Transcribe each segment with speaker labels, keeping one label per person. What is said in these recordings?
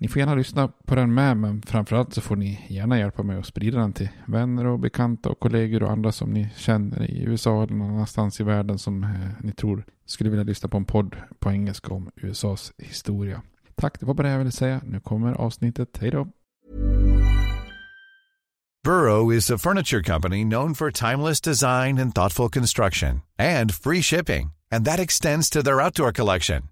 Speaker 1: Ni får gärna lyssna på den med, men framförallt så får ni gärna hjälpa mig att sprida den till vänner och bekanta och kollegor och andra som ni känner i USA eller någon annanstans i världen som eh, ni tror skulle vilja lyssna på en podd på engelska om USAs historia. Tack, det var bara det jag ville säga. Nu kommer avsnittet. Hej då!
Speaker 2: Burrow is a furniture company known for timeless design and thoughtful construction and free shipping, and that extends to their outdoor collection.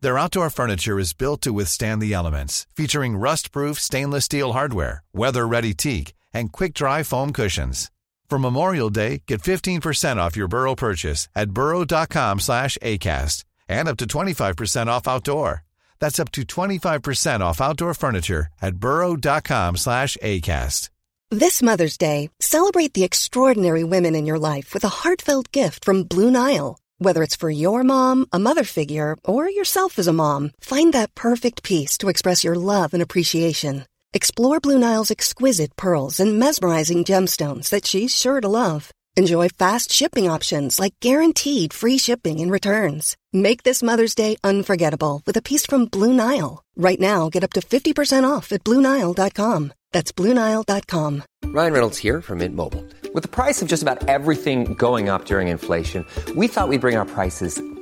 Speaker 2: Their outdoor furniture is built to withstand the elements, featuring rust-proof stainless steel hardware, weather-ready teak, and quick-dry foam cushions. For Memorial Day, get 15% off your Burrow purchase at burrow.com slash ACAST and up to 25% off outdoor. That's up to 25% off outdoor furniture at burrow.com slash ACAST.
Speaker 3: This Mother's Day, celebrate the extraordinary women in your life with a heartfelt gift from Blue Nile. Whether it's for your mom, a mother figure, or yourself as a mom, find that perfect piece to express your love and appreciation. Explore Blue Nile's exquisite pearls and mesmerizing gemstones that she's sure to love. Enjoy fast shipping options like guaranteed free shipping and returns. Make this Mother's Day unforgettable with a piece from Blue Nile. Right now, get up to 50% off at BlueNile.com. That's BlueNile.com.
Speaker 4: Ryan Reynolds here from Mint Mobile. With the price of just about everything going up during inflation, we thought we'd bring our prices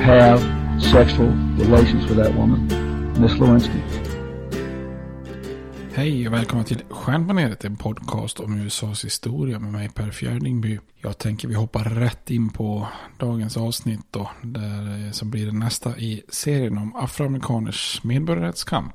Speaker 5: have sexual relations with that woman, Miss Lewinsky.
Speaker 1: Hej och välkomna till Stjärnpanelet, en podcast om USAs historia med mig Per Fjärdingby. Jag tänker vi hoppar rätt in på dagens avsnitt då, där, eh, som blir det nästa i serien om afroamerikaners medborgarrättskamp.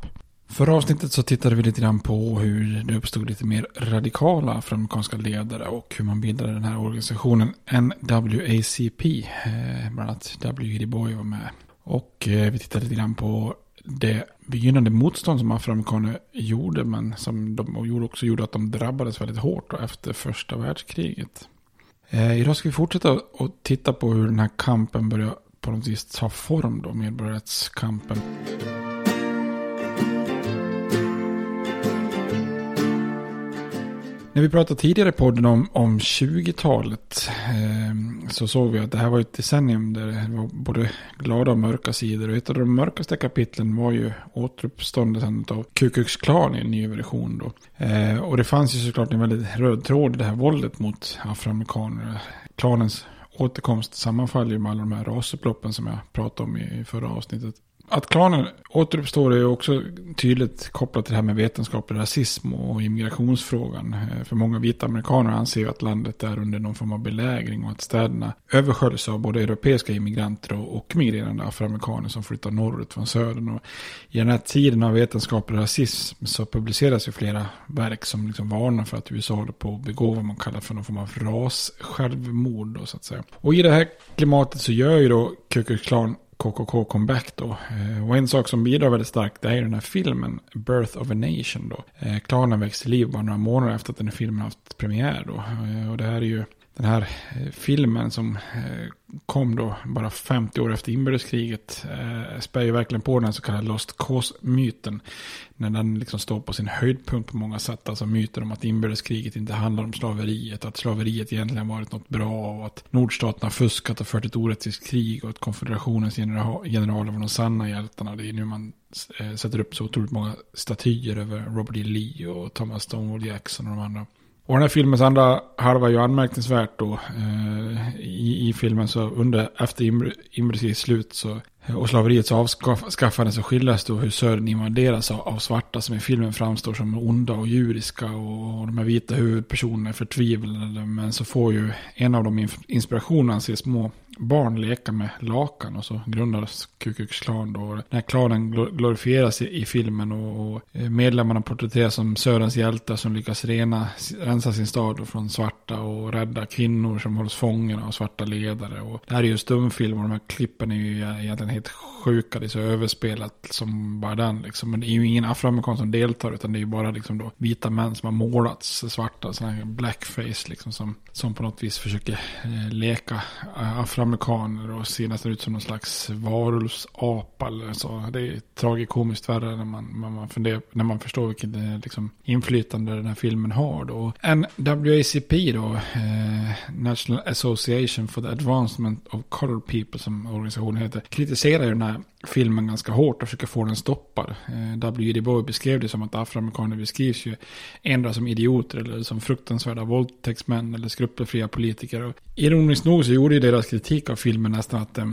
Speaker 1: Förra avsnittet så tittade vi lite grann på hur det uppstod lite mer radikala afroamerikanska ledare och hur man bildade den här organisationen NWACP. Eh, bland annat W.E.D. Boy var med. Och eh, vi tittade lite grann på det begynnande motstånd som afroamerikaner gjorde, men som de också gjorde att de drabbades väldigt hårt efter första världskriget. Eh, idag ska vi fortsätta att titta på hur den här kampen börjar på något vis ta form då, medborgarrättskampen. När vi pratade tidigare i podden om, om 20-talet eh, så såg vi att det här var ett decennium där det var både glada och mörka sidor. Och ett av de mörkaste kapitlen var ju återuppståndelsen av Ku Klux Klan i en ny version. Då. Eh, och det fanns ju såklart en väldigt röd tråd i det här våldet mot afroamerikaner. Klanens återkomst sammanfaller ju med alla de här rasupploppen som jag pratade om i, i förra avsnittet att klanen återuppstår är ju också tydligt kopplat till det här med vetenskaplig rasism och immigrationsfrågan. Eh, för många vita amerikaner anser ju att landet är under någon form av belägring och att städerna översköljs av både europeiska immigranter och, migrerande afroamerikaner som flyttar norrut från södern. Och I den här tiden av vetenskaplig rasism så publiceras ju flera verk som liksom varnar för att USA håller på att begå vad man kallar för någon form av ras-självmord. Då, så att säga. Och i det här klimatet så gör ju då Ku Klux Klan KKK comeback då. Eh, och en sak som bidrar väldigt starkt det är den här filmen Birth of a Nation då. Eh, Klanen väcks till liv bara några månader efter att den här filmen haft premiär då. Eh, och det här är ju den här eh, filmen som eh, kom då bara 50 år efter inbördeskriget eh, spär ju verkligen på den så kallade Lost Cause-myten. När den liksom står på sin höjdpunkt på många sätt. Alltså myten om att inbördeskriget inte handlar om slaveriet. Att slaveriet egentligen varit något bra. Och att nordstaterna fuskat och fört ett orättvist krig. Och att konfederationens generaler var de sanna hjältarna. Det är nu man sätter upp så otroligt många statyer över Robert E. Lee och Thomas Stonewall Jackson och de andra. Och den här filmens andra halva är ju anmärkningsvärt då. Eh, I, I filmen så under, efter inbördeskrigets slut så och slaveriets avskaffande så skildras då hur södern invaderas av, av svarta som i filmen framstår som onda och djuriska och, och de här vita huvudpersonerna är förtvivlade. Men så får ju en av de inspirationerna se små barn leka med lakan och så grundades Ku Klux Klan då. Den här klanen glorifieras i, i filmen och, och, eh, medlemmarna porträtteras som Sörens hjältar som lyckas rena, rensa sin stad från svarta och rädda kvinnor som hålls fångna av svarta ledare. Och det här är ju stumfilm och de här klippen är ju egentligen helt sjuka. Det är så överspelat som bara den liksom. Men det är ju ingen afroamerikan som deltar utan det är ju bara liksom då vita män som har målats svarta, sådana här blackface liksom som, som på något vis försöker eh, leka eh, afroamerikaner afroamerikaner och ser nästan ut som någon slags varulvsapa eller så. Det är tragikomiskt värre när man, när man, funderar, när man förstår vilket eh, liksom, inflytande den här filmen har. Då. NWACP då, eh, National Association for the Advancement of Colored People som organisationen heter, kritiserar ju den här filmen ganska hårt och försöker få den stoppad. Eh, W.D. Bowie beskrev det som att afroamerikaner beskrivs ju ändra som idioter eller som fruktansvärda våldtäktsmän eller skrupelfria politiker. Och ironiskt nog så gjorde ju deras kritik kritik av filmen nästan att, eh,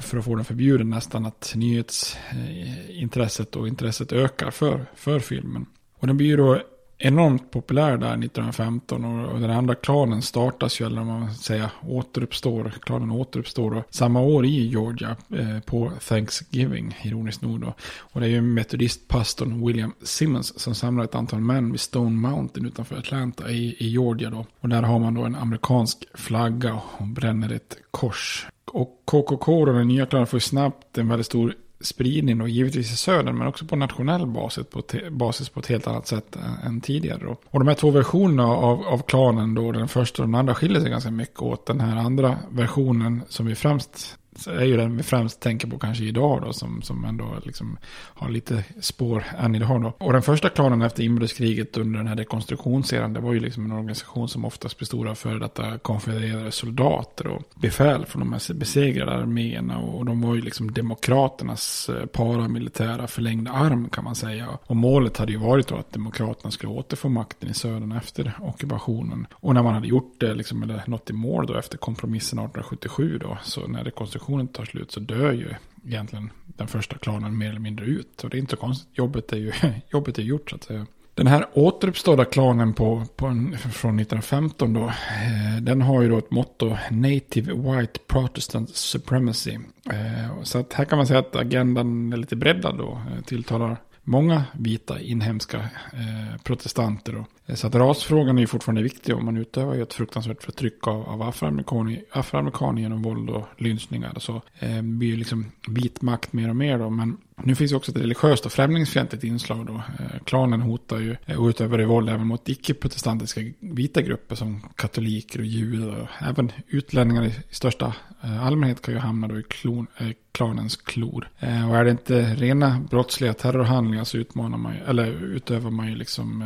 Speaker 1: för att få den förbjuden, nästan att nyhetsintresset eh, och intresset ökar för, för filmen. Och den blir ju då enormt populär där 1915 och, den andra klanen startas ju, eller om man säger återuppstår, klanen återuppstår då, samma år i Georgia eh, på Thanksgiving, ironiskt nog då. Och det är ju metodistpastorn William Simmons som samlar ett antal män vid Stone Mountain utanför Atlanta i, i Georgia då. Och där har man då en amerikansk flagga och bränner ett kors. Och KKK och den nya klanen får snabbt en väldigt stor spridning och givetvis i södern men också på nationell basis på, basis på ett helt annat sätt eh, än tidigare. Då. Och de här två versionerna av, av klanen då, den första och den andra skiljer sig ganska mycket åt. Den här andra versionen som vi främst är ju den vi främst tänker på kanske idag då, som, som ändå liksom har lite spår än idag då. Och den första klanen efter inbördeskriget under den här rekonstruktionseran, det var ju liksom en organisation som oftast bestod av före detta konfedererade soldater och befäl från de här besegrade arméerna. Och de var ju liksom demokraternas eh, paramilitära förlängda arm kan man säga. Och målet hade ju varit då att demokraterna skulle återfå makten i södern efter ockupationen. Och när man hade gjort det, liksom, eller nått i mål då efter kompromissen 1877 då, så när rekonstruktionen produktionen tar slut så dör ju egentligen den första klanen mer eller mindre ut. Och det är inte så konstigt, jobbet är ju jobbet är gjort så att säga. Den här återuppstådda klanen på, på en, från 1915 då, eh, den har ju då ett motto Native White Protestant Supremacy. Eh, så att här kan man säga att agendan är lite breddad då, eh, tilltalar många vita inhemska eh, protestanter. Då. Eh, så att rasfrågan är ju fortfarande viktig och man utövar ju ett fruktansvärt förtryck av, av afroamerikaner, afroamerikaner genom våld och lynchningar. Så eh, blir ju liksom vit makt mer och mer då. Men nu finns ju också ett religiöst och främlingsfientligt inslag då. Eh, klanen hotar ju eh, och utövar våld även mot icke-protestantiska vita grupper som katoliker och judar. Även utlänningar i största eh, allmänhet kan ju hamna då i klon, eh, klanens klor. Eh, och är det inte rena brottsliga terrorhandlingar så utmanar man ju, eller utövar man ju liksom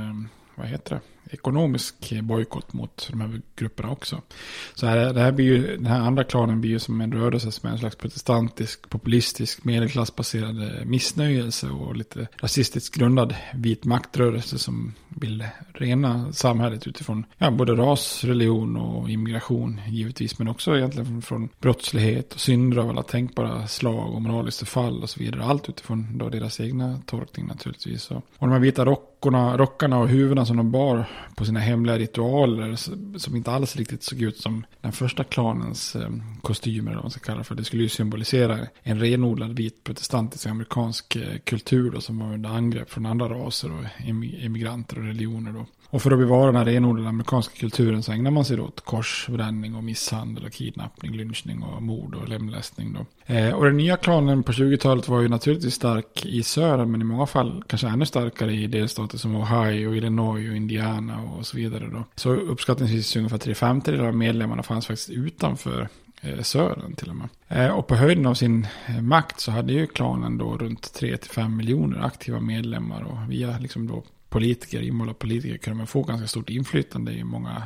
Speaker 1: vad heter det? ekonomisk bojkott mot de här grupperna också. Så här, det här blir ju, den här andra klanen blir ju som en rörelse som är en slags protestantisk, populistisk, medelklassbaserad eh, missnöjelse och lite rasistiskt grundad vit maktrörelse som vill rena samhället utifrån ja, både ras, religion och immigration givetvis. Men också egentligen från, från brottslighet och synder av alla tänkbara slag och moraliskt fall och så vidare. Allt utifrån då deras egna tolkning naturligtvis. Och de här vita rockorna, rockarna och huvudena som de bar på sina hemliga ritualer som inte alls riktigt såg ut som den första klanens eh, kostymer eller vad man ska kalla det för. Det skulle ju symbolisera en renodlad vit protestantisk amerikansk eh, kultur då, som var under angrepp från andra raser och immigranter och religioner då. Och för att bevara den här renodlade amerikanska kulturen så ägnar man sig då åt korsbränning och misshandel och kidnappning, lynchning och mord och lemlästning då. Eh, och den nya klanen på 20-talet var ju naturligtvis stark i södern men i många fall kanske ännu starkare i delstater som Ohio, Illinois och Indiana och så vidare då. Så uppskattningsvis ungefär tre femtedelar av medlemmarna fanns faktiskt utanför eh, södern till och med. Eh, och på höjden av sin eh, makt så hade ju klanen då runt 3-5 miljoner aktiva medlemmar och via liksom då politiker, invalda politiker kunde man få ganska stort inflytande i många,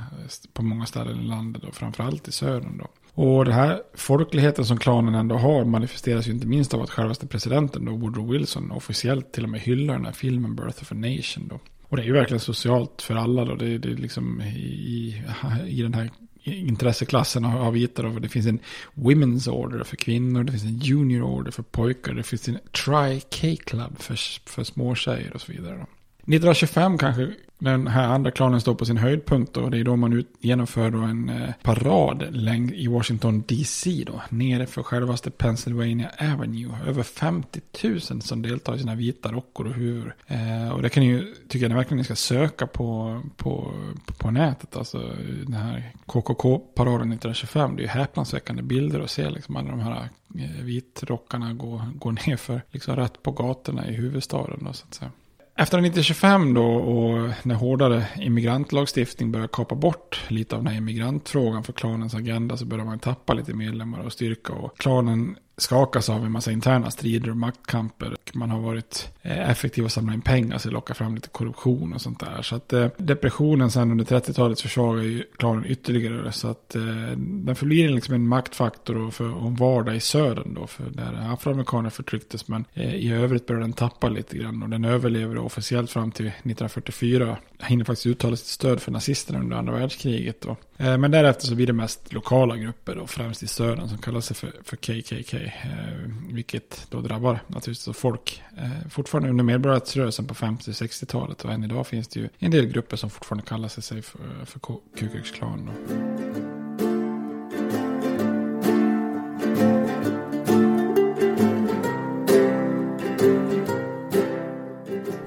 Speaker 1: på många ställen i landet och framförallt i södern då. Och den här folkligheten som klanen ändå har manifesteras ju inte minst av att självaste presidenten då, Woodrow Wilson, officiellt till och med hyllar den här filmen Birth of a Nation då. Och det är ju verkligen socialt för alla då. Det, det är liksom i, i den här intresseklassen av vita då. Det finns en Women's Order för kvinnor. Det finns en Junior Order för pojkar. Det finns en Tri-K-Club för, för småtjejer och så vidare. Då. 1925 kanske den här andra klanen står på sin höjdpunkt och det är då man ut, genomför då en eh, parad läng i Washington DC då, nere för självaste Pennsylvania Avenue. Över 50 000 som deltar i sina vita rockor och huvud. Eh, och det kan ni ju, tycker jag verkligen ni ska söka på, på, på nätet. Alltså den här KKK-paraden 1925, det är ju häpnadsväckande bilder att se liksom alla de här eh, vitrockarna gå, gå ner för, liksom rätt på gatorna i huvudstaden då så att säga. Efter 1925 då och när hårdare immigrantlagstiftning började kapa bort lite av den här immigrantfrågan för klanens agenda så började man tappa lite medlemmar och styrka. Och klanen skakas av en massa interna strider och maktkamper. Man har varit eh, effektiv att samla in pengar så locka fram lite korruption och sånt där. Så att eh, depressionen sen under 30-talet försvagar ju klanen ytterligare. Så att eh, den förblir liksom en maktfaktor och, för, och en vardag i södern då. För där afroamerikaner förtrycktes men eh, i övrigt börjar den tappa lite grann. Och den överlever officiellt fram till 1944. Hinner faktiskt uttala sitt stöd för nazisterna under andra världskriget. Då. Eh, men därefter så blir det mest lokala grupper då, främst i södern som kallar sig för, för KKK. Eh, vilket då drabbar naturligtvis folk. Eh, fortfarande under medborgarrättsrörelsen på 50-60-talet och än idag finns det ju en del grupper som fortfarande kallar sig för, för Ku Klux Klan.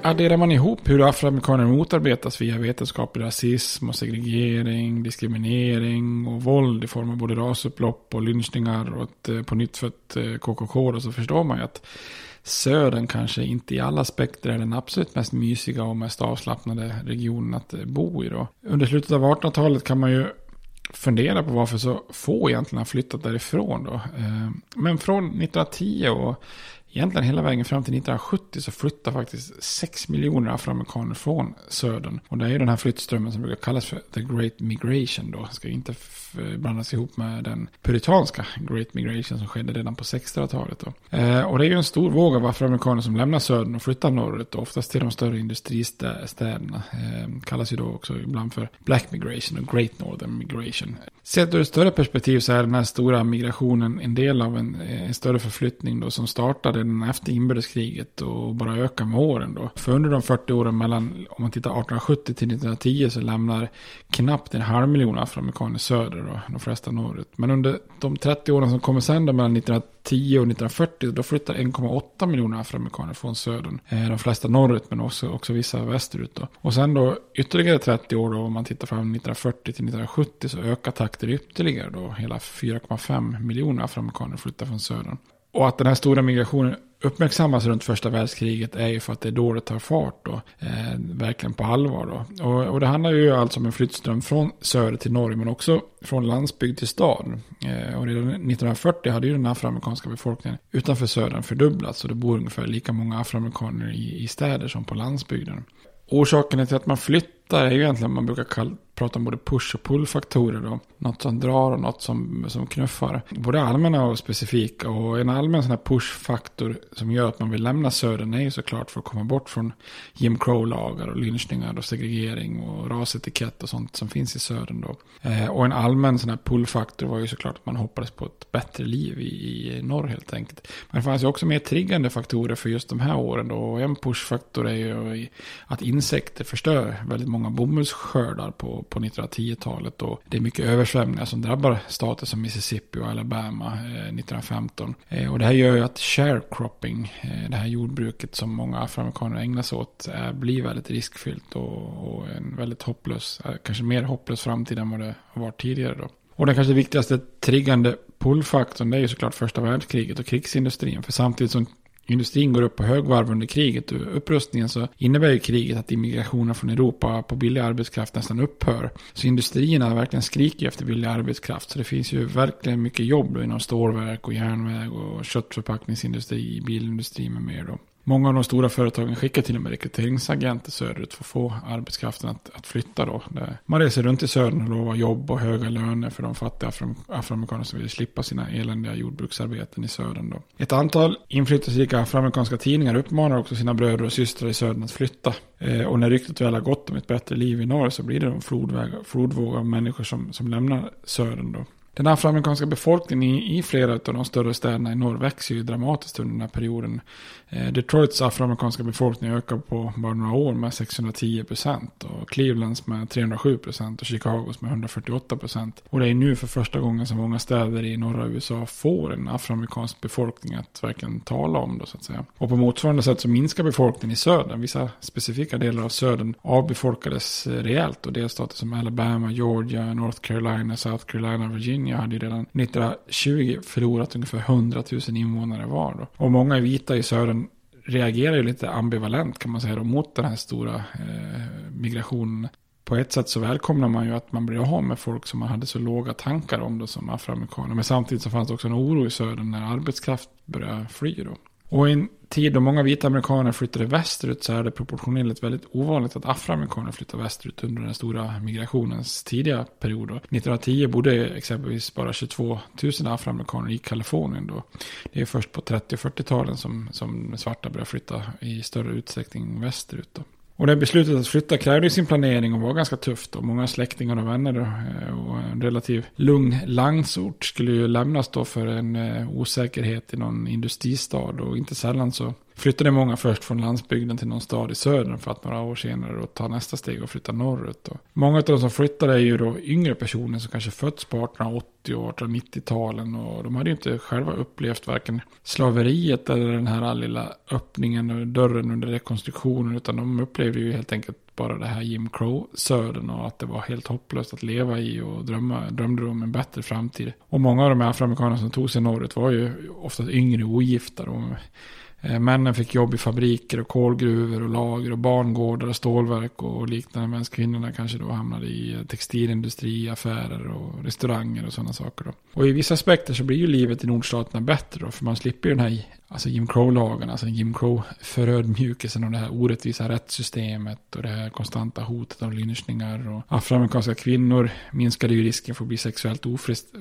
Speaker 1: Adderar man ihop hur afroamerikaner motarbetas via vetenskaplig rasism och segregering, diskriminering och våld i form av både rasupplopp och lynchningar och ett eh, på nytt fött eh, KKK så förstår man ju att södern kanske inte i alla aspekter är den absolut mest mysiga och mest avslappnade regionen att eh, bo i. Då. Under slutet av 1800-talet kan man ju fundera på varför så få egentligen har flyttat därifrån. Då. Men från 1910 och egentligen hela vägen fram till 1970 så flyttar faktiskt 6 miljoner afroamerikaner från södern. Och det är ju den här flyttströmmen som brukar kallas för the great migration då. Ska inte blandas ihop med den puritanska great migration som skedde redan på 1600-talet då. Eh, och det är ju en stor våg av afroamerikaner som lämnar södern och flyttar norrut. Och oftast till de större industristäderna. Eh, kallas ju då också ibland för black migration och great northern migration. Sett ur ett större perspektiv så är den här stora migrationen en del av en, eh, en större förflyttning då som startade efter inbördeskriget och bara ökar med åren då. För under de 40 åren mellan, om man tittar 1870 till 1910 så lämnar knappt en halv miljon afroamerikaner söder och de flesta norrut. Men under de 30 åren som kommer sen då mellan 1910 och 1940 då flyttar 1,8 miljoner afroamerikaner från södern. Eh, de flesta norrut men också, också vissa västerut då. Och sen då ytterligare 30 år då om man tittar fram 1940 till 1970 så ökar takten ytterligare då. Hela 4,5 miljoner afroamerikaner flyttar från södern. Och att den här stora migrationen uppmärksammas runt första världskriget är ju för att det är då det tar fart då. Eh, verkligen på allvar då. Och, och, det handlar ju alltså om en flyttström från söder till norr men också från landsbygd till stad. Eh, och redan 1940 hade ju den afroamerikanska befolkningen utanför södern fördubblats och det bor ungefär lika många afroamerikaner i, i städer som på landsbygden. Orsaken till att man flyttar flyttar är ju egentligen, man brukar kalla, prata om både push och pull-faktorer då. Något som drar och något som, som knuffar. Både allmänna och specifika. Och en allmän sån här push-faktor som gör att man vill lämna södern är ju såklart för att komma bort från Jim Crow-lagar och lynchningar och segregering och rasetikett och sånt som finns i södern då. Eh, och en allmän sån här pull-faktor var ju såklart att man hoppades på ett bättre liv i, i norr helt enkelt. Men det fanns ju också mer triggande faktorer för just de här åren då. Och en push-faktor är ju att insekter förstör väldigt många många bomullsskördar på på 1910-talet. Och det är mycket översvämningar som drabbar stater som Mississippi och Alabama eh, 1915. Eh, och det här gör ju att sharecropping, eh, det här jordbruket som många afroamerikaner ägnar sig åt, eh, blir väldigt riskfyllt och, och, en väldigt hopplös, eh, kanske mer hopplös framtid än vad det har varit tidigare då. Och den kanske viktigaste triggande pullfaktorn det är ju såklart första världskriget och krigsindustrin. För samtidigt som industrin går upp på högvarv under kriget och upprustningen så innebär ju kriget att immigrationen från Europa på billig arbetskraft nästan upphör. Så industrierna verkligen skriker efter billig arbetskraft. Så det finns ju verkligen mycket jobb inom stålverk och järnväg och köttförpackningsindustri, bilindustri med mer då. Många av de stora företagen skickar till och med rekryteringsagenter söderut för att få arbetskraften att, att flytta då. Man reser runt i södern och lovar jobb och höga löner för de fattiga afroamerikaner som vill slippa sina eländiga jordbruksarbeten i södern då. Ett antal inflytelserika afroamerikanska tidningar uppmanar också sina bröder och systrar i södern att flytta. Eh, och när ryktet väl har gått om ett bättre liv i norr så blir det en flodvåg av människor som, som lämnar södern då. Den afroamerikanska befolkningen i, i flera av de större städerna i norr växer ju dramatiskt under den här perioden. Eh, Detroits afroamerikanska befolkning ökar på bara några år med 610 procent. Och Clevelands med 307 procent och Chicagos med 148 procent. Och det är nu för första gången som många städer i norra USA får en afroamerikansk befolkning att verkligen tala om Då, så att säga. Och på motsvarande sätt så minskar befolkningen i södern. Vissa specifika delar av södern avbefolkades eh, rejält. Och delstater som Alabama, Georgia, North Carolina, South Carolina, Virginia hade ju redan 1920 förlorat ungefär 100 000 invånare var. Då. Och många vita i södern reagerar ju lite ambivalent kan man säga då, mot den här stora eh, migrationen. På ett sätt så välkomnar man ju att man blir av med folk som man hade så låga tankar om då som afroamerikaner. Men samtidigt så fanns det också en oro i södern när arbetskraft började fly då. Och i en tid då många vita amerikaner flyttade västerut så är det proportionellt väldigt ovanligt att afroamerikaner flyttar västerut under den stora migrationens tidiga period. 1910 bodde exempelvis bara 22 000 afroamerikaner i Kalifornien då. Det är först på 30 och 40-talen som, som svarta börjar flytta i större utsträckning västerut. Då. Och det beslutet att flytta krävde sin planering och var ganska tufft. Och många släktingar och vänner eh, och en relativt lugn landsort skulle ju lämnas då för en eh, osäkerhet i någon industristad. Och inte sällan så flyttade många först från landsbygden till någon stad i södern för att några år senare då ta nästa steg och flytta norrut. Och många av de som flyttade är ju då yngre personer som kanske fötts på 1880 och 1890-talen och de hade ju inte själva upplevt varken slaveriet eller den här lilla öppningen och dörren under rekonstruktionen utan de upplevde ju helt enkelt bara det här Jim Crow-södern och att det var helt hopplöst att leva i och drömma, drömde om en bättre framtid. Och många av de här afroamerikanerna som tog sig norrut var ju oftast yngre och ogifta. Och Eh, männen fick jobb i fabriker och kolgruvor och lager och barngårdar och stålverk och liknande. Medan kvinnorna kanske då hamnade i eh, textilindustri, affärer och restauranger och sådana saker. Då. Och i vissa aspekter så blir ju livet i nordstaterna bättre då. För man slipper ju den här alltså Jim Crow-lagen, alltså Jim Crow-förödmjukelsen och det här orättvisa rättssystemet och det här konstanta hotet av lynchningar. Och afroamerikanska kvinnor minskade ju risken för att bli sexuellt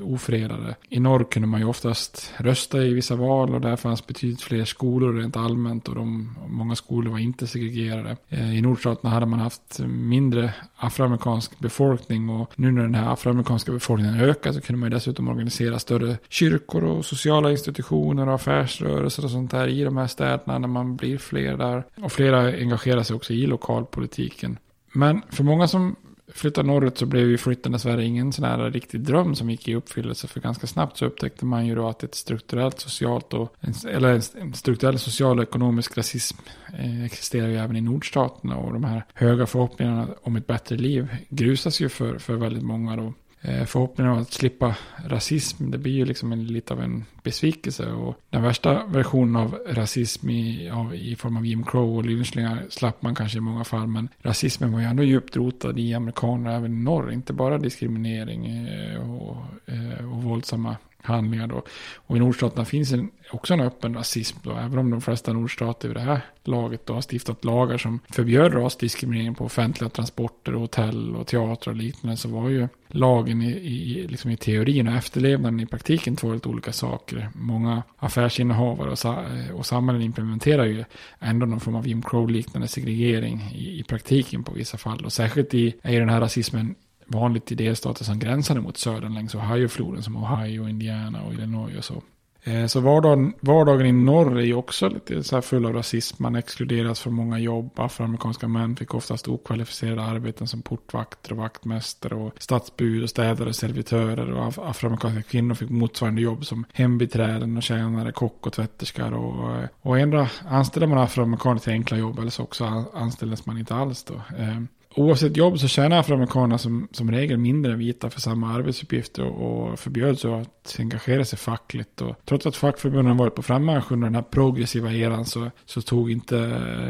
Speaker 1: ofredade. I norr kunde man ju oftast rösta i vissa val och där fanns betydligt fler skolor rent allmänt och de, många skolor var inte segregerade. Eh, I nordstaterna hade man haft mindre afroamerikansk befolkning och nu när den här afroamerikanska befolkningen ökar så kunde man ju dessutom organisera större kyrkor och sociala institutioner och affärsrörelser rörelser och sånt där i de här städerna när man blir fler där. Och flera engagerar sig också i lokalpolitiken. Men för många som flyttar norrut så blev ju flytten dessvärre ingen sån här riktig dröm som gick i uppfyllelse. För ganska snabbt så upptäckte man ju då att ett strukturellt socialt och, eller en strukturell social och ekonomisk rasism eh, existerar ju även i nordstaterna. Och de här höga förhoppningarna om ett bättre liv grusas ju för, för väldigt många då. Eh, förhoppningen om att slippa rasism, det blir ju liksom en, lite av en besvikelse. Och den värsta versionen av rasism i, av, i form av Jim Crow och lynchningar slapp man kanske i många fall. Men rasismen var ju ändå djupt rotad i amerikaner även i norr. Inte bara diskriminering eh, och, eh, och våldsamma handlingar då. Och i nordstaterna finns en, också en öppen rasism då, även om de flesta nordstater vid det här laget då har stiftat lagar som förbjöd rasdiskriminering på offentliga transporter, hotell och teatrar och liknande så var ju lagen i, i, liksom i teorin och efterlevnaden i praktiken två helt olika saker. Många affärsinnehavare och, eh, och samhällen implementerar ju ändå någon form av Jim Crow-liknande segregering i, i praktiken på vissa fall. Och särskilt i, är ju den här rasismen vanligt i delstater som gränsade mot södern längs Ohio-floden som Ohio, Indiana och Illinois och så. Eh, så vardagen, vardagen i norr är ju också lite så här full av rasism. Man exkluderas från många jobb. Afroamerikanska män fick oftast okvalificerade arbeten som portvakter och vaktmästare och stadsbud och städare och servitörer. Och afroamerikanska kvinnor fick motsvarande jobb som hembiträden och tjänare, kock och tvätterskar. Och, eh, och ändå anställde man afroamerikaner till enkla jobb eller så också anställdes man inte alls då. Eh, Oavsett jobb så tjänar afroamerikaner som, som regel mindre än vita för samma arbetsuppgifter och, och förbjöds att engagera sig fackligt. Och trots att fackförbunden varit på frammarsch under den här progressiva eran så, så tog inte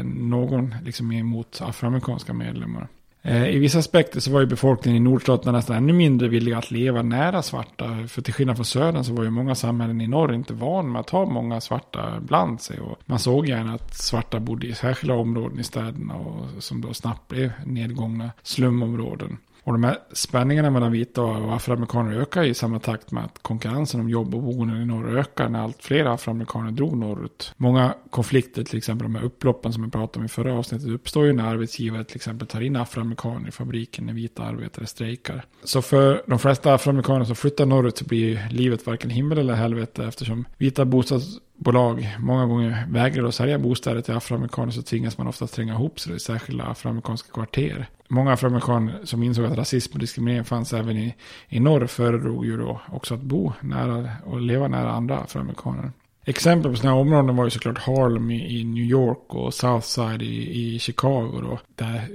Speaker 1: någon liksom emot afroamerikanska medlemmar. Eh, I vissa aspekter så var ju befolkningen i nordstaterna nästan ännu mindre villiga att leva nära svarta. För till skillnad från södern så var ju många samhällen i norr inte van med att ha många svarta bland sig. Och man såg gärna att svarta bodde i särskilda områden i städerna och som då snabbt blev nedgångna slumområden. Och de här spänningarna mellan vita och afroamerikaner ökar i samma takt med att konkurrensen om jobb och boenden i norr ökar när allt fler afroamerikaner drog norrut. Många konflikter, till exempel de här upploppen som vi pratade om i förra avsnittet, uppstår ju när arbetsgivare till exempel tar in afroamerikaner i fabriken när vita arbetare strejkar. Så för de flesta afroamerikaner som flyttar norrut så blir livet varken himmel eller helvete eftersom vita bostads bolag många gånger vägrar att sälja bostäder till afroamerikaner så tvingas man ofta tränga ihop sig i särskilda afroamerikanska kvarter. Många afroamerikaner som insåg att rasism och diskriminering fanns även i, i norr föredrog ju då också att bo nära och leva nära andra afroamerikaner. Exempel på sådana här områden var ju såklart Harlem i, i New York och Southside i, i Chicago. Då, där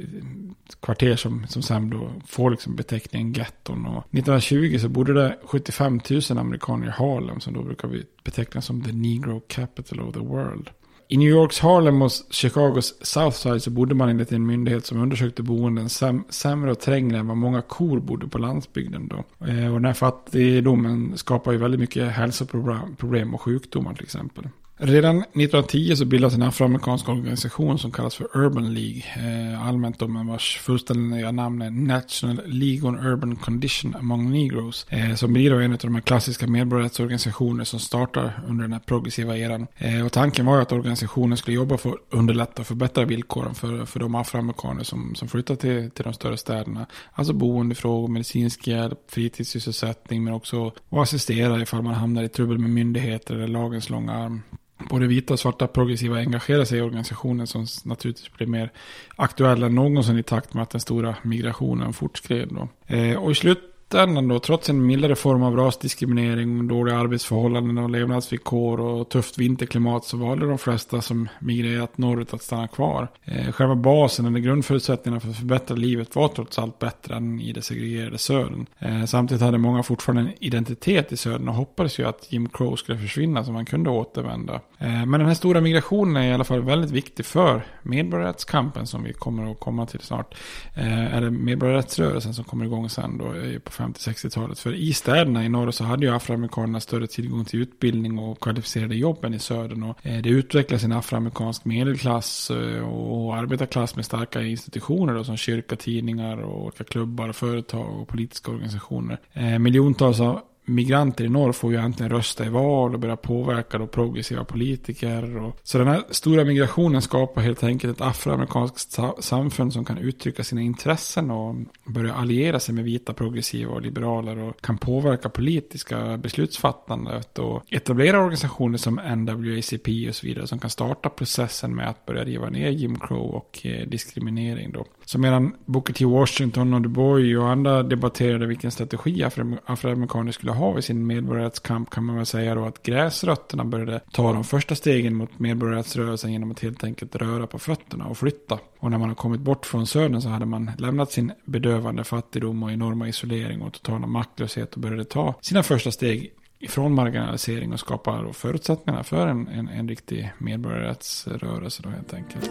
Speaker 1: kvarter som, som sen då får liksom beteckningen getton. Och 1920 så bodde det 75 000 amerikaner i Harlem som då brukar betecknas som the negro capital of the world. I New Yorks Harlem och Chicagos Southside så bodde man enligt en myndighet som undersökte boenden säm sämre och trängre än vad många kor bodde på landsbygden då. Eh, och den här fattigdomen skapar ju väldigt mycket hälsoproblem och sjukdomar till exempel. Redan 1910 så bildades en afroamerikansk organisation som kallas för Urban League. Eh, allmänt då med vars fullständiga namn är National League on Urban Condition Among Negroes. Eh, som blir då en av de här klassiska medborgarrättsorganisationer som startar under den här progressiva eran. Eh, och tanken var ju att organisationen skulle jobba för att underlätta och förbättra villkoren för, för de afroamerikaner som, som flyttar till, till de större städerna. Alltså boendefrågor, medicinsk hjälp, fritidssysselsättning men också att assistera ifall man hamnar i trubbel med myndigheter eller lagens långa arm både vita och svarta progressiva engagerar sig i organisationen som naturligtvis blir mer aktuell än någonsin i takt med att den stora migrationen fortskred. Då. Eh, och i slut slutändan då, trots en mildare form av rasdiskriminering, dåliga arbetsförhållanden och levnadsvillkor och tufft vinterklimat så valde de flesta som migrerat norrut att stanna kvar. Eh, själva basen eller grundförutsättningarna för att förbättra livet var trots allt bättre än i det segregerade södern. Eh, samtidigt hade många fortfarande en identitet i södern och hoppades ju att Jim Crow skulle försvinna så man kunde återvända. Eh, men den här stora migrationen är i alla fall väldigt viktig för medborgarrättskampen som vi kommer att komma till snart. Eh, är det medborgarrättsrörelsen som kommer igång sen då på 50-60-talet. För i städerna i norr så hade ju afroamerikanerna större tillgång till utbildning och kvalificerade jobb än i södern. Och eh, det utvecklades en afroamerikansk medelklass eh, och arbetarklass med starka institutioner då, som kyrka, tidningar och olika klubbar, företag och politiska organisationer. Eh, miljontals migranter i norr får ju äntligen rösta i val och börja påverka då progressiva politiker. Och, så den här stora migrationen skapar helt enkelt ett afroamerikanskt samfund som kan uttrycka sina intressen och börja alliera sig med vita progressiva och liberaler och kan påverka politiska beslutsfattandet och etablera organisationer som NWACP och så vidare som kan starta processen med att börja riva ner Jim Crow och eh, diskriminering då. Så medan Booker T. Washington och Du Bois och andra debatterade vilken strategi afroamerikaner skulle ha i sin medborgarrättskamp kan man väl säga då att gräsrötterna började ta de första stegen mot medborgarrättsrörelsen genom att helt enkelt röra på fötterna och flytta. Och när man har kommit bort från södern så hade man lämnat sin bedövande fattigdom och enorma isolering och totala maktlöshet och började ta sina första steg ifrån marginalisering och skapa förutsättningarna för en, en, en riktig medborgarrättsrörelse då helt enkelt.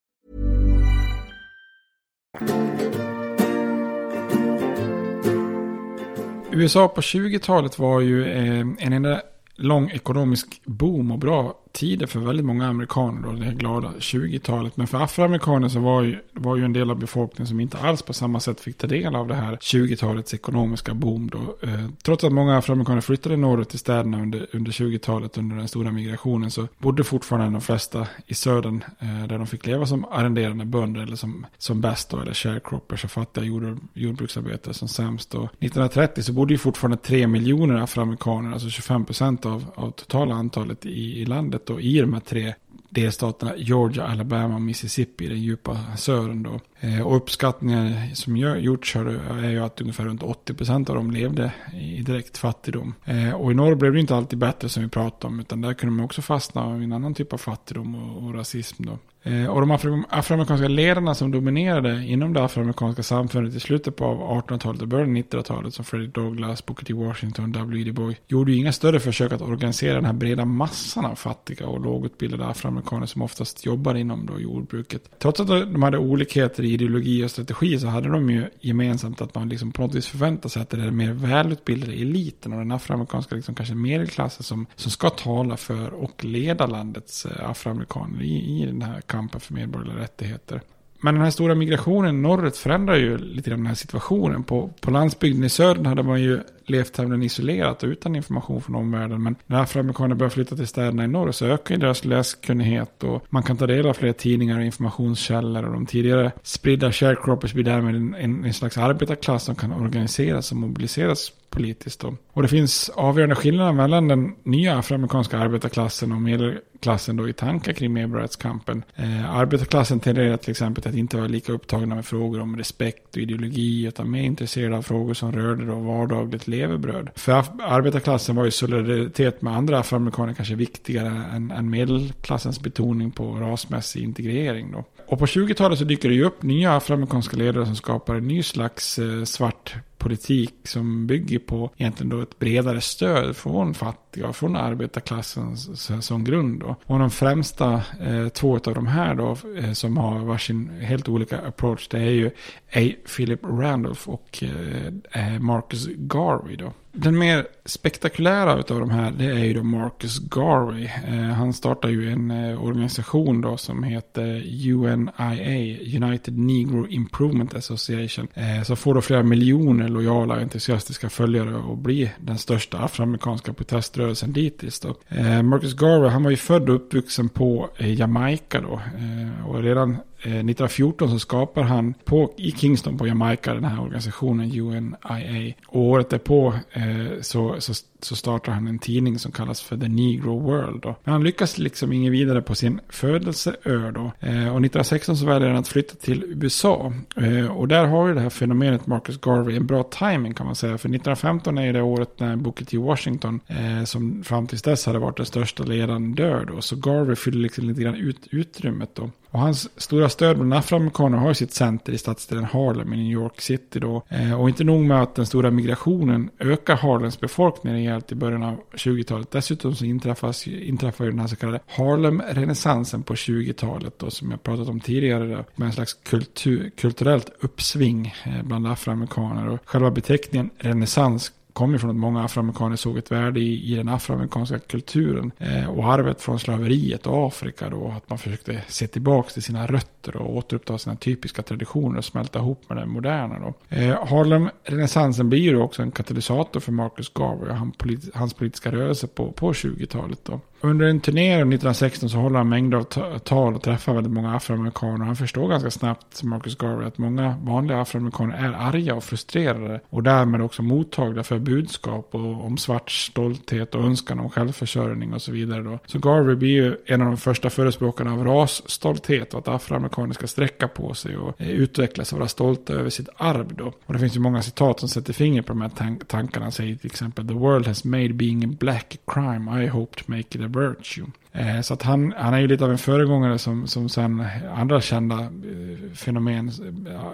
Speaker 1: USA på 20-talet var ju eh, en enda lång ekonomisk boom och bra tider för väldigt många amerikaner då, det här glada 20-talet. Men för afroamerikaner så var ju, var ju en del av befolkningen som inte alls på samma sätt fick ta del av det här 20-talets ekonomiska boom då. Eh, trots att många afroamerikaner flyttade norrut till städerna under, under 20-talet under den stora migrationen så bodde fortfarande de flesta i södern eh, där de fick leva som arrenderande bönder eller som, som bäst då, eller sharecroppers och fattiga jord, jordbruksarbetare som sämst. Då. 1930 så bodde ju fortfarande 3 miljoner afroamerikaner, alltså 25 procent av, av totala antalet i, i landet då, i de här tre delstaterna Georgia, Alabama och Mississippi, den djupa södern då. Eh, och uppskattningar som gjorts är ju att ungefär runt 80% av dem levde i direkt fattigdom. Eh, och i norr blev det inte alltid bättre som vi pratade om, utan där kunde man också fastna i en annan typ av fattigdom och, och rasism då. Eh, och de afroamerikanska ledarna som dominerade inom det afroamerikanska samfundet i slutet på 1800-talet och början av 1900-talet som Frederick Douglass, Booker T. Washington, W.D. Boy gjorde ju inga större försök att organisera den här breda massan av fattiga och lågutbildade afroamerikaner som oftast jobbade inom då jordbruket. Trots att de hade olikheter i ideologi och strategi så hade de ju gemensamt att man liksom på något vis förväntar sig att det är den mer välutbildade eliten och den afroamerikanska liksom kanske medelklassen som, som ska tala för och leda landets eh, afroamerikaner i, i den här kampen för medborgerliga rättigheter. Men den här stora migrationen norrut förändrar ju lite grann den här situationen. På, på landsbygden i södern hade man ju levt tämligen isolerat och utan information från omvärlden. Men när afroamerikaner börjar flytta till städerna i norr så ökar ju deras läskunnighet och man kan ta del av fler tidningar och informationskällor. Och de tidigare spridda sharecroppers blir därmed en, en, en slags arbetarklass som kan organiseras och mobiliseras politiskt. Då. Och det finns avgörande skillnader mellan den nya afroamerikanska arbetarklassen och medelklassen då i tankar kring medborgarrättskampen. Eh, arbetarklassen tenderar till exempel att inte vara lika upptagna med frågor om respekt och ideologi utan mer intresserade av frågor som rörde då vardagligt levebröd. För arbetarklassen var ju solidaritet med andra afroamerikaner kanske viktigare än, än medelklassens betoning på rasmässig integrering. Då. Och på 20-talet så dyker det ju upp nya afroamerikanska ledare som skapar en ny slags eh, svart politik som bygger på egentligen då ett bredare stöd från fattiga och från arbetarklassen som grund. Då. Och de främsta eh, två av de här då eh, som har varsin helt olika approach det är ju A. Philip Randolph och eh, eh Marcus Garvey då. Den mer spektakulära av de här det är ju då Marcus Garvey. Eh, han startar ju en eh, organisation då som heter UNIA, United Negro Improvement Association. Eh, som får då flera miljoner lojala och entusiastiska följare och blir den största afroamerikanska proteströrelsen dittills då. Eh, Marcus Garvey han var ju född och uppvuxen på eh, Jamaica då. Eh, och redan Eh, 1914 så skapar han på, i Kingston på Jamaica den här organisationen UNIA. Och året därpå eh, så, så, så startar han en tidning som kallas för The Negro World. Då. Men han lyckas liksom inget vidare på sin födelseö då. Eh, och 1916 så väljer han att flytta till USA. Eh, och där har ju det här fenomenet Marcus Garvey en bra timing kan man säga. För 1915 är ju det året när Booker T. Washington, eh, som fram tills dess hade varit den största ledaren, dör då. Så Garvey fyller liksom lite grann ut utrymmet då. Och hans stora stöd bland afroamerikaner har sitt center i stadsdelen Harlem i New York City då. Eh, och inte nog med att den stora migrationen ökar Harlems befolkning rejält i början av 20-talet. Dessutom så inträffas, inträffar ju den här så kallade Harlem-renässansen på 20-talet då som jag pratat om tidigare. Då, med en slags kultur, kulturellt uppsving eh, bland afroamerikaner. Och själva beteckningen renässans kom ju från att många afroamerikaner såg ett värde i, i den afroamerikanska kulturen eh, och arvet från slaveriet och Afrika då. Att man försökte se tillbaka till sina rötter och återuppta sina typiska traditioner och smälta ihop med det moderna då. Eh, Harlem-renässansen blir ju också en katalysator för Marcus Garvey och han politi hans politiska rörelse på, på 20-talet då. Under en turné 1916 så håller han mängder av tal och träffar väldigt många afroamerikaner. Han förstår ganska snabbt, Marcus Garvey, att många vanliga afroamerikaner är arga och frustrerade. Och därmed också mottagliga för budskap och, om svart stolthet och önskan om självförsörjning och så vidare. Då. Så Garvey blir ju en av de första förespråkarna av rasstolthet och att afroamerikaner ska sträcka på sig och eh, utvecklas och vara stolta över sitt arv. Då. Och det finns ju många citat som sätter fingret på de här tank tankarna. Han säger till exempel The world has made being a black a crime. I hope to make it a virtue. Eh, så att han, han är ju lite av en föregångare som, som sen andra kända eh, fenomen ja,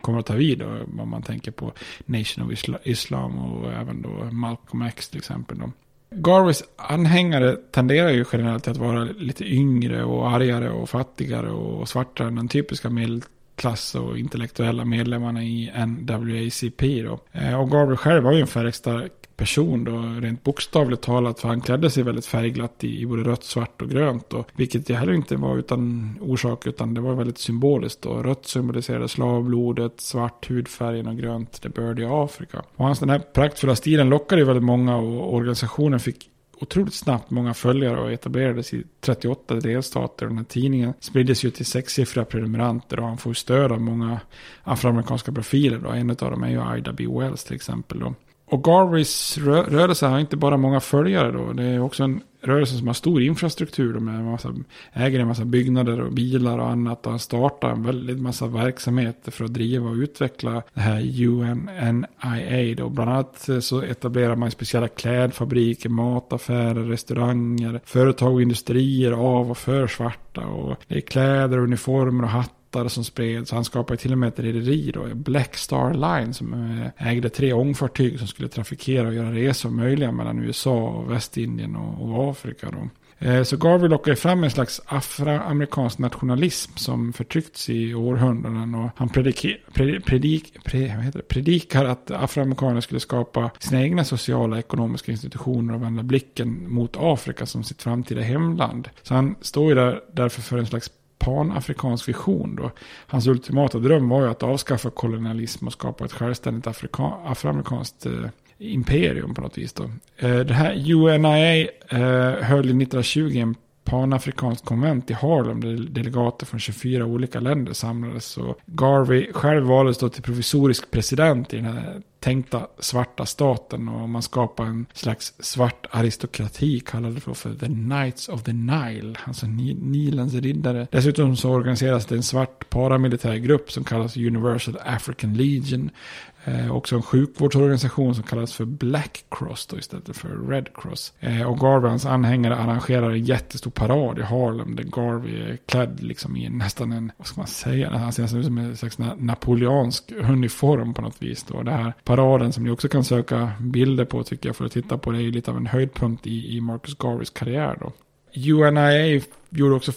Speaker 1: kommer att ta vid. Då, om man tänker på Nation of Islam och även då Malcolm X till exempel. Då. Garveys anhängare tenderar ju generellt att vara lite yngre och argare och fattigare och svartare än den typiska medelklass och intellektuella medlemmarna i NWACP. Då. Eh, och Garvey själv var ju en färgstark person då, rent bokstavligt talat. För han klädde sig väldigt färgglatt i, i både rött, svart och grönt. Och, vilket det heller inte var utan orsak, utan det var väldigt symboliskt. då. rött symboliserade slavblodet, svart hudfärgen och grönt det bördiga Afrika. Och hans den här praktfulla stilen lockade ju väldigt många och organisationen fick otroligt snabbt många följare och etablerades i 38 delstater. Den här tidningen spriddes ju till sexsiffriga prenumeranter och han får stöd av många afroamerikanska profiler. Då. En av dem är ju Ida B. Wells till exempel. Då. Och Garveys rö rörelse har inte bara många följare då. Det är också en rörelse som har stor infrastruktur. De massa, äger en massa byggnader och bilar och annat. Och han startar en väldigt massa verksamheter för att driva och utveckla det här UNNIA. Då. Bland annat eh, så etablerar man speciella klädfabriker, mataffärer, restauranger, företag och industrier av och för svarta. Och det är kläder, uniformer och hattar båtar som spreds. Han skapade till och med ett rederi då, Black Star Line, som eh, ägde tre ångfartyg som skulle trafikera och göra resor möjliga mellan USA och Västindien och, och Afrika. Då. Eh, så Garvey lockar fram en slags afroamerikansk nationalism som förtryckts i århundraden. Och han predik, predik, pre, predikar att afroamerikaner skulle skapa sina egna sociala och ekonomiska institutioner och vända blicken mot Afrika som sitt framtida hemland. Så han står ju där, därför för en slags panafrikansk vision. Då. Hans ultimata dröm var ju att avskaffa kolonialism och skapa ett självständigt afroamerikanskt eh, imperium på något vis. Då. Eh, det här UNIA eh, höll 1920 en panafrikanskt konvent i Harlem där delegater från 24 olika länder samlades. Och Garvey själv valdes då till provisorisk president i den här tänkta svarta staten och man skapade en slags svart aristokrati kallade för, för The Knights of the Nile, alltså Nilens riddare. Dessutom så organiseras det en svart paramilitär grupp som kallas Universal African Legion Eh, också en sjukvårdsorganisation som kallas för Black Cross då, istället för Red Cross. Eh, och hans anhängare arrangerar en jättestor parad i Harlem där Garvey är klädd liksom i nästan en, vad ska man säga, han ser nästan ut som en slags napoleansk uniform på något vis. Då. Det här paraden som ni också kan söka bilder på tycker jag för att titta på det är ju lite av en höjdpunkt i, i Marcus Garveys karriär då. UNIA gjorde också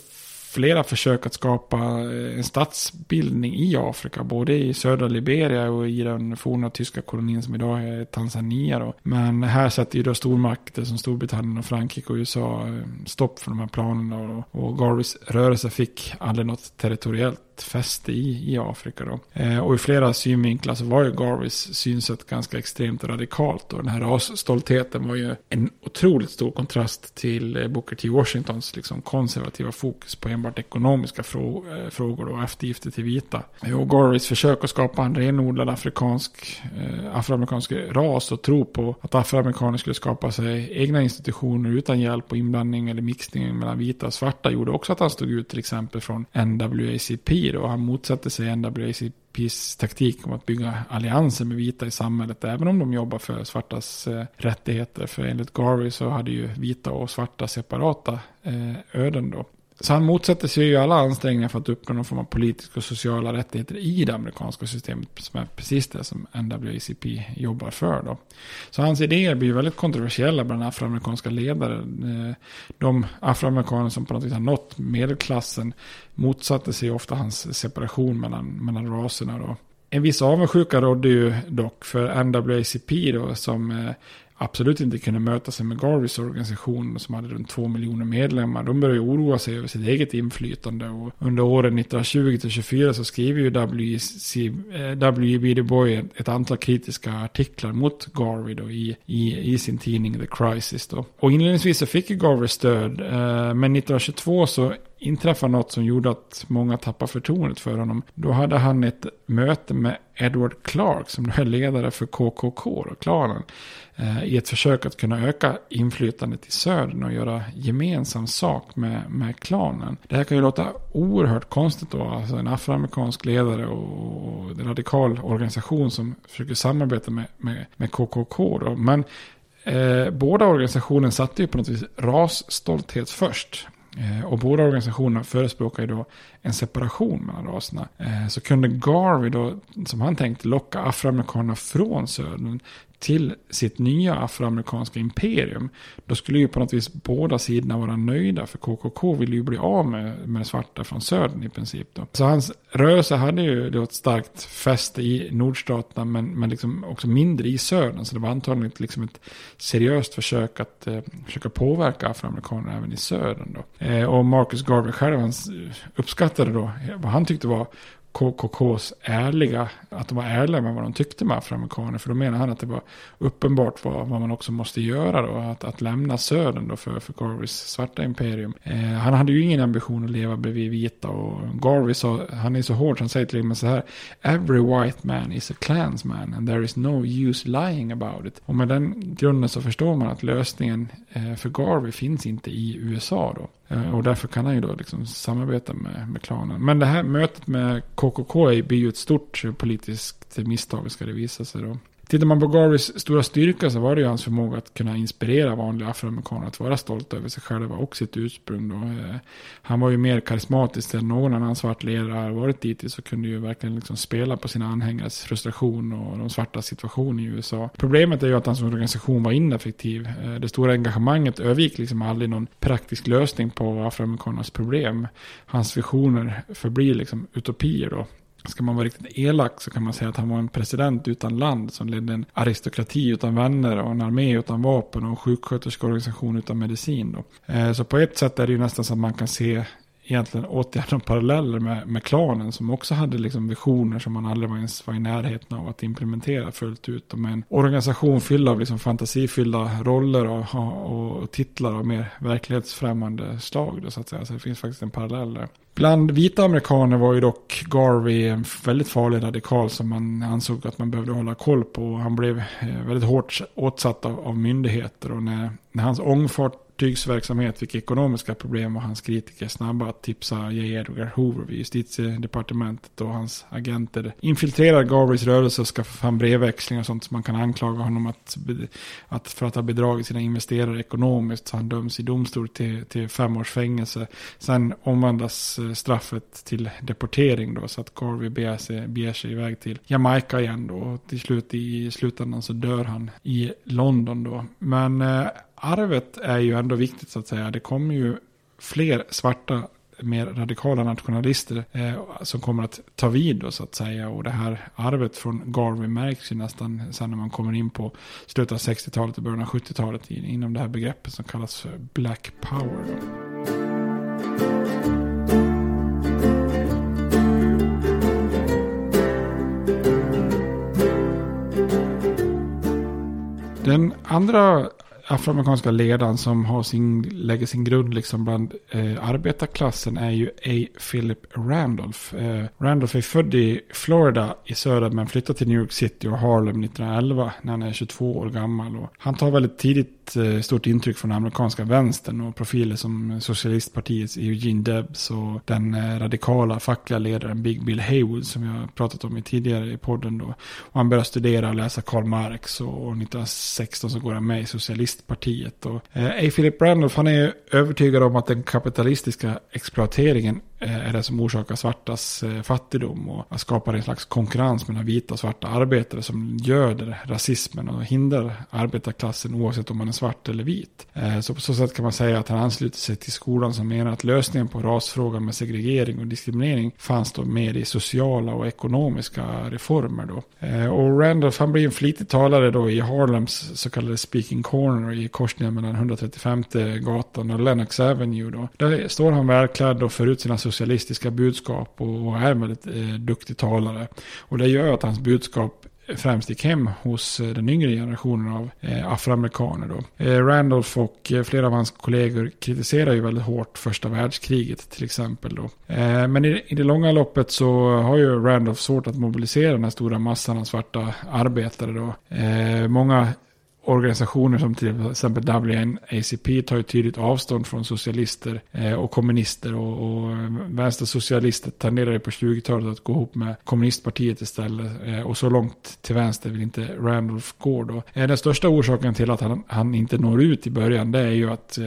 Speaker 1: flera försök att skapa eh, en statsbildning i Afrika. Både i södra Liberia och i den forna tyska kolonin som idag är Tanzania. Då. Men här sätter ju då stormakter som Storbritannien och Frankrike och USA eh, stopp för de här planerna. Och Garveys rörelse fick aldrig något territoriellt fäste i, i Afrika. Då. Eh, och i flera synvinklar så var ju Garveys synsätt ganska extremt radikalt. Och den här rasstoltheten var ju en otroligt stor kontrast till eh, Booker T. Washingtons liksom, konservativa fokus på enbart ekonomiska frå eh, frågor och eftergifter till vita. Eh, och Garveys försök att skapa en renodlad afrikansk, eh, afroamerikansk ras och tro på att afroamerikaner skulle skapa sig egna institutioner utan hjälp och inblandning eller mixning mellan vita och svarta gjorde också att han stod ut till exempel från NWACP och han motsatte sig NAACPs taktik om att bygga allianser med vita i samhället även om de jobbar för svartas eh, rättigheter. För enligt Garvey så hade ju vita och svarta separata eh, öden då. Så han motsätter sig ju alla ansträngningar för att uppnå någon form av politiska och sociala rättigheter i det amerikanska systemet. Som är precis det som NWACP jobbar för. Då. Så hans idéer blir väldigt kontroversiella bland afroamerikanska ledare. Eh, de afroamerikaner som på något vis har nått medelklassen motsatte sig ofta hans separation mellan, mellan raserna. Då. En viss avundsjuka rådde ju dock för NWACP då som eh, absolut inte kunde möta sig med Garveys organisation som hade runt två miljoner medlemmar. De började oroa sig över sitt eget inflytande och under åren 1920-24 så skriver ju W.E.B. Du Bois ett antal kritiska artiklar mot Garvey då i, i, i sin tidning The Crisis då. Och inledningsvis så fick ju Garvey stöd, eh, men 1922 så inträffade något som gjorde att många tappade förtroendet för honom. Då hade han ett möte med Edward Clark som är ledare för KKK och klanen. Eh, I ett försök att kunna öka inflytandet i södern och göra gemensam sak med, med klanen. Det här kan ju låta oerhört konstigt då. Alltså en afroamerikansk ledare och en radikal organisation som försöker samarbeta med, med, med KKK. Då. Men eh, båda organisationerna satte ju på något vis rasstolthet först. Eh, och båda organisationerna förespråkar ju då en separation mellan raserna. Eh, så kunde Garvey då, som han tänkte, locka afroamerikanerna från södern till sitt nya afroamerikanska imperium. Då skulle ju på något vis båda sidorna vara nöjda. För KKK ville ju bli av med, med svarta från södern i princip. Då. Så hans rörelse hade ju då ett starkt fäste i nordstaterna. Men, men liksom också mindre i södern. Så det var antagligen liksom ett seriöst försök att eh, försöka påverka afroamerikaner även i södern. Då. Eh, och Marcus Garvey själv han uppskattade då vad han tyckte var KKKs ärliga, att de var ärliga med vad de tyckte med afroamerikaner. För då menar han att det var uppenbart vad, vad man också måste göra då, att, att lämna södern då för, för Garveys svarta imperium. Eh, han hade ju ingen ambition att leva bredvid vita och Garvey sa, han är så hård, han säger till mig så här, every white man is a clansman and there is no use lying about it. Och med den grunden så förstår man att lösningen eh, för Garvey finns inte i USA då. Eh, och därför kan han ju då liksom samarbeta med, med klanen. Men det här mötet med KKK blir ju ett stort politiskt misstag ska det visa sig då. Tittar man på Garveys stora styrka så var det ju hans förmåga att kunna inspirera vanliga afroamerikaner att vara stolta över sig själva och sitt ursprung. Då. Eh, han var ju mer karismatisk än någon annan svart ledare varit dittills och kunde ju verkligen liksom spela på sina anhängares frustration och de svarta situation i USA. Problemet är ju att hans organisation var ineffektiv. Eh, det stora engagemanget övergick liksom aldrig någon praktisk lösning på afroamerikanernas problem. Hans visioner förblir liksom utopier då. Ska man vara riktigt elak så kan man säga att han var en president utan land som ledde en aristokrati utan vänner och en armé utan vapen och en sjuksköterskeorganisation utan medicin. Då. Eh, så på ett sätt är det ju nästan så att man kan se egentligen åtgärder paralleller med, med klanen som också hade liksom visioner som man aldrig var ens var i närheten av att implementera fullt ut. Och med en organisation fylld av liksom fantasifyllda roller och, och, och titlar av mer verklighetsfrämmande slag. Då, så, att säga. så det finns faktiskt en parallell där. Bland vita amerikaner var ju dock Garvey en väldigt farlig radikal som man ansåg att man behövde hålla koll på. Han blev eh, väldigt hårt åtsatt av, av myndigheter och när, när hans ångfart fartygsverksamhet fick ekonomiska problem och hans kritiker snabba att tipsa J. Edgar Hoover vid justitiedepartementet och hans agenter infiltrerar Garveys rörelse och skaffar fram brevväxlingar och sånt som man kan anklaga honom att, att för att ha bedragit sina investerare ekonomiskt så han döms i domstol till, till fem års fängelse. Sen omvandlas eh, straffet till deportering då så att Garvey beger sig, beger sig iväg till Jamaica igen då och till slut i slutändan så dör han i London då. Men eh, arvet är ju ändå viktigt så att säga. Det kommer ju fler svarta mer radikala nationalister eh, som kommer att ta vid då så att säga. Och det här arvet från Garvey märks ju nästan sen när man kommer in på slutet av 60-talet och början av 70-talet inom det här begreppet som kallas för Black Power. Den andra afroamerikanska ledaren som har sin, lägger sin grund liksom bland eh, arbetarklassen är ju A. Philip Randolph. Eh, Randolph är född i Florida i söder men flyttade till New York City och Harlem 1911 när han är 22 år gammal. Och han tar väldigt tidigt eh, stort intryck från den amerikanska vänstern och profiler som socialistpartiets Eugene Debs och den eh, radikala fackliga ledaren Big Bill Haywood som jag pratat om i tidigare i podden då. Och han börjar studera och läsa Karl Marx och 1916 så går han med i socialist kommunistpartiet. Och, eh, A. Philip Randolph han är övertygad om att den kapitalistiska exploateringen Eh, är det som orsakar svartas eh, fattigdom och skapar en slags konkurrens mellan vita och svarta arbetare som göder rasismen och hindrar arbetarklassen oavsett om man är svart eller vit. Eh, så på så sätt kan man säga att han ansluter sig till skolan som menar att lösningen på rasfrågan med segregering och diskriminering fanns då med i sociala och ekonomiska reformer då. Och Randolph han blir en flitig talare då i Harlems så kallade Speaking Corner i korsningen mellan 135 gatan och Lennox Avenue då. Där står han välklädd och för ut sina socialistiska budskap och är en väldigt eh, duktig talare. Och det gör att hans budskap främst gick hem hos eh, den yngre generationen av eh, afroamerikaner. Då. Randolph och flera av hans kollegor kritiserar ju väldigt hårt första världskriget till exempel. Då. Men i, det långa loppet så har ju Randolph svårt att mobilisera den här stora massan av svarta arbetare. Då. Många organisationer som till exempel WNACP tar ju tydligt avstånd från socialister eh, och kommunister och, och eh, vänstersocialister tenderar ju på 20-talet att gå ihop med kommunistpartiet istället eh, och så långt till vänster vill inte Randolph gå då. Den största orsaken till att han, han inte når ut i början det är ju att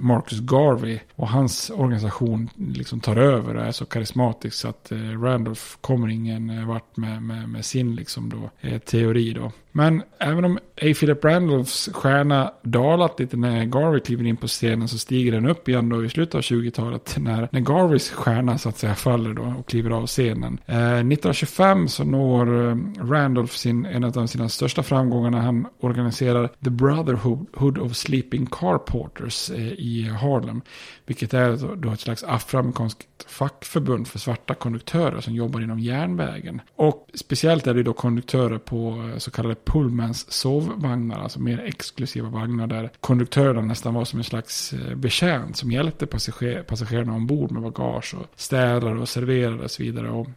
Speaker 1: Marcus Garvey och hans organisation liksom tar över och är så karismatisk så att Randolph kommer ingen vart med, med, med sin liksom då, teori då. Men även om A. Philip Randolphs stjärna dalat lite när Garvey kliver in på scenen så stiger den upp igen då i slutet av 20-talet. När, när Garveys stjärna så att säga faller då och kliver av scenen. Eh, 1925 så når eh, Randolph sin, en av sina största framgångar när han organiserar The Brotherhood of Sleeping Car Porters eh, i Harlem. Vilket är då ett slags afroamerikanskt fackförbund för svarta konduktörer som jobbar inom järnvägen. Och speciellt är det då konduktörer på eh, så kallade Pullmans sovvagnar, alltså mer exklusiva vagnar där konduktörerna nästan var som en slags eh, betjänt som hjälpte passager passagerarna ombord med bagage och städade och serverade och så vidare. Och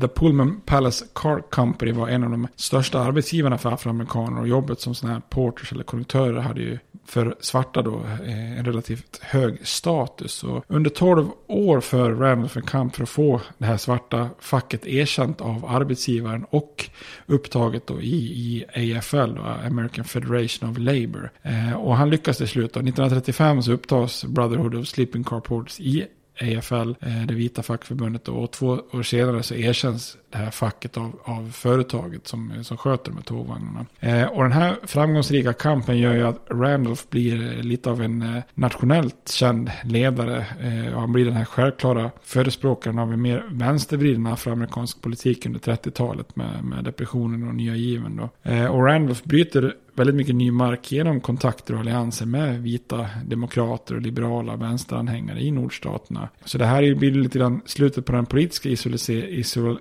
Speaker 1: The Pullman Palace Car Company var en av de största arbetsgivarna för afroamerikaner och jobbet som sådana här porters eller konduktörer hade ju för svarta då eh, en relativt hög status. Och under 12 år för Randolph kamp för att få det här svarta facket erkänt av arbetsgivaren och upptaget då i, i AFL, då, American Federation of Labour. Eh, och han lyckas till slut. Då. 1935 så upptas Brotherhood of Sleeping Car Porters i AFL, eh, det vita fackförbundet. Och två år senare så erkänns det här facket av, av företaget som, som sköter de här tågvagnarna. Eh, och den här framgångsrika kampen gör ju att Randolph blir lite av en eh, nationellt känd ledare. Eh, och han blir den här självklara förespråkaren av en mer vänstervriden afroamerikansk politik under 30-talet med, med depressionen och nya given. Då. Eh, och Randolph bryter väldigt mycket ny mark genom kontakter och allianser med vita demokrater och liberala vänsteranhängare i nordstaterna. Så det här blir lite grann slutet på den politiska isoleringen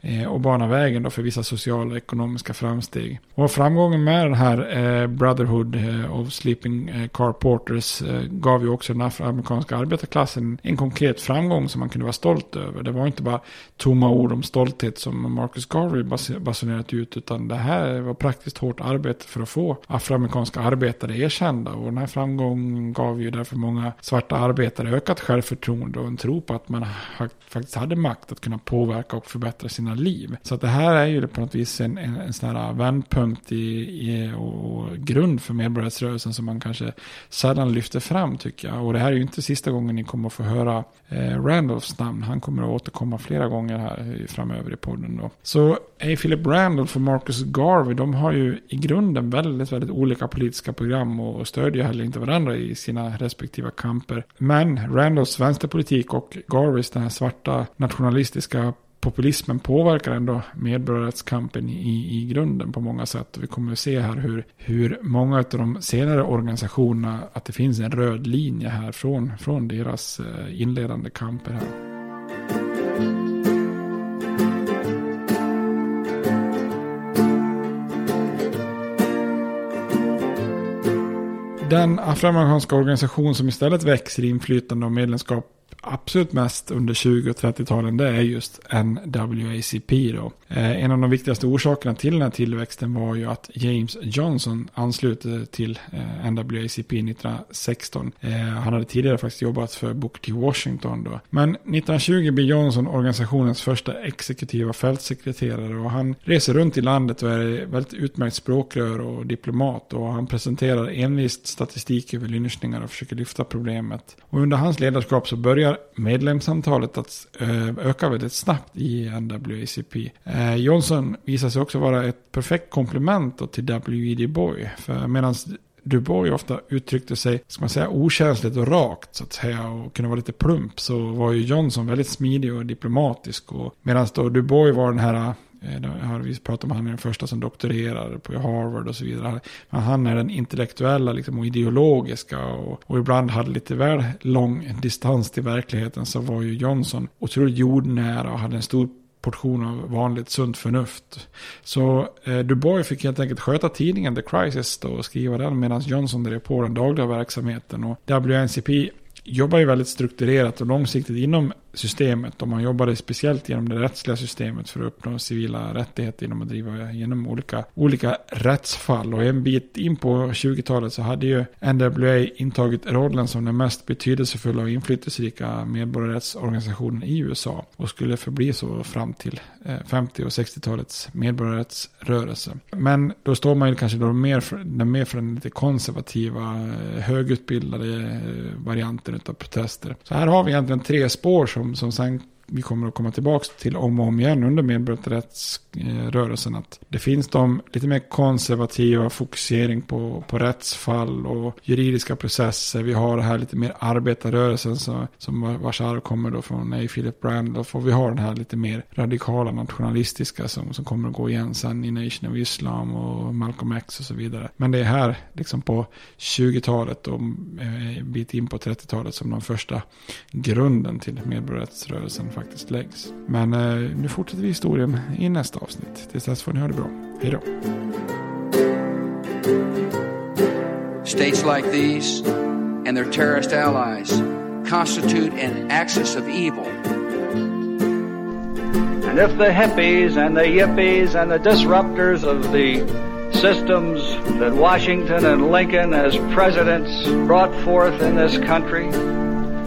Speaker 1: eh, och bana vägen då för vissa sociala och ekonomiska framsteg. Och framgången med den här eh, Brotherhood eh, of Sleeping eh, Car Porters eh, gav ju också den afroamerikanska arbetarklassen en konkret framgång som man kunde vara stolt över. Det var inte bara tomma ord om stolthet som Marcus Garvey basunerat ut utan det här var praktiskt hårt arbete för att få afroamerikanska arbetare erkända. Och den här framgången gav ju därför många svarta arbetare ökat självförtroende och en tro på att man faktiskt hade makt att kunna påverka och förbättra sina liv. Så att det här är ju på något vis en, en, en sån här vändpunkt i, i, och grund för medborgarrättsrörelsen som man kanske sällan lyfter fram tycker jag. Och det här är ju inte sista gången ni kommer att få höra eh, Randolphs namn. Han kommer att återkomma flera gånger här framöver i podden då. Så A. Philip Randolph och Marcus Garvey, de har ju i grunden väldigt, väldigt olika politiska program och stödjer heller inte varandra i sina respektiva kamper. Men Randolphs vänsterpolitik och Garveys den här svarta nationalistiska populismen påverkar ändå medborgarrättskampen i, i grunden på många sätt. Och vi kommer att se här hur, hur många av de senare organisationerna, att det finns en röd linje här från, från deras eh, inledande kamper här. Den afroamerikanska organisation som istället växer i inflytande och medlemskap absolut mest under 20 och 30-talen det är just NWACP. Då. Eh, en av de viktigaste orsakerna till den här tillväxten var ju att James Johnson anslöt till eh, NWACP 1916. Eh, han hade tidigare faktiskt jobbat för Booker T. Washington. Då. Men 1920 blir Johnson organisationens första exekutiva fältsekreterare och han reser runt i landet och är väldigt utmärkt språkrör och diplomat och han presenterar envist statistik över lynchningar och försöker lyfta problemet. Och under hans ledarskap så börjar börjar medlemsantalet att eh, öka väldigt snabbt i NWACP. Eh, Johnson visar sig också vara ett perfekt komplement till W.E.D. Boy. För medan Du ofta uttryckte sig, ska man säga, okänsligt och rakt så att säga och kunde vara lite plump så var ju Johnson väldigt smidig och diplomatisk. Och medan då Du var den här Eh, har vi pratat om han är den första som doktorerar på Harvard och så vidare. Men han är den intellektuella liksom, och ideologiska och, och ibland hade lite väl lång distans till verkligheten så var ju Johnson otroligt jordnära och hade en stor portion av vanligt sunt förnuft. Så eh, Dubois fick helt enkelt sköta tidningen The Crisis då och skriva den medan Johnson drev på den dagliga verksamheten. Och WNCP jobbar ju väldigt strukturerat och långsiktigt inom systemet och man jobbade speciellt genom det rättsliga systemet för att uppnå civila rättigheter genom att driva genom olika, olika rättsfall. Och en bit in på 20-talet så hade ju NWA intagit rollen som den mest betydelsefulla och inflytelserika medborgarrättsorganisationen i USA och skulle förbli så fram till eh, 50 och 60-talets medborgarrättsrörelse. Men då står man ju kanske då mer för, mer för den lite konservativa, eh, högutbildade eh, varianten av protester. Så här har vi egentligen tre spår som som, som sen vi kommer att komma tillbaka till om och om igen under medborgarrättsrörelsen. Att det finns de lite mer konservativa fokusering på, på rättsfall och juridiska processer. Vi har det här lite mer arbetarrörelsen som, som vars arv kommer då från A. Philip Randolph. Och vi har den här lite mer radikala nationalistiska som, som kommer att gå igen sen i Nation of Islam och Malcolm X och så vidare. Men det är här liksom på 20-talet och eh, en bit in på 30-talet som de första grunden till medborgarrättsrörelsen faktiskt läggs. Men eh, nu fortsätter vi historien i nästa avsnitt. Tills dess får ni ha det bra. Hej då.
Speaker 6: States like these and their terrorist allies constitute an axis of evil.
Speaker 7: And if the hippies and the yippies and the disruptors of the systems that Washington and Lincoln as presidents brought forth in this country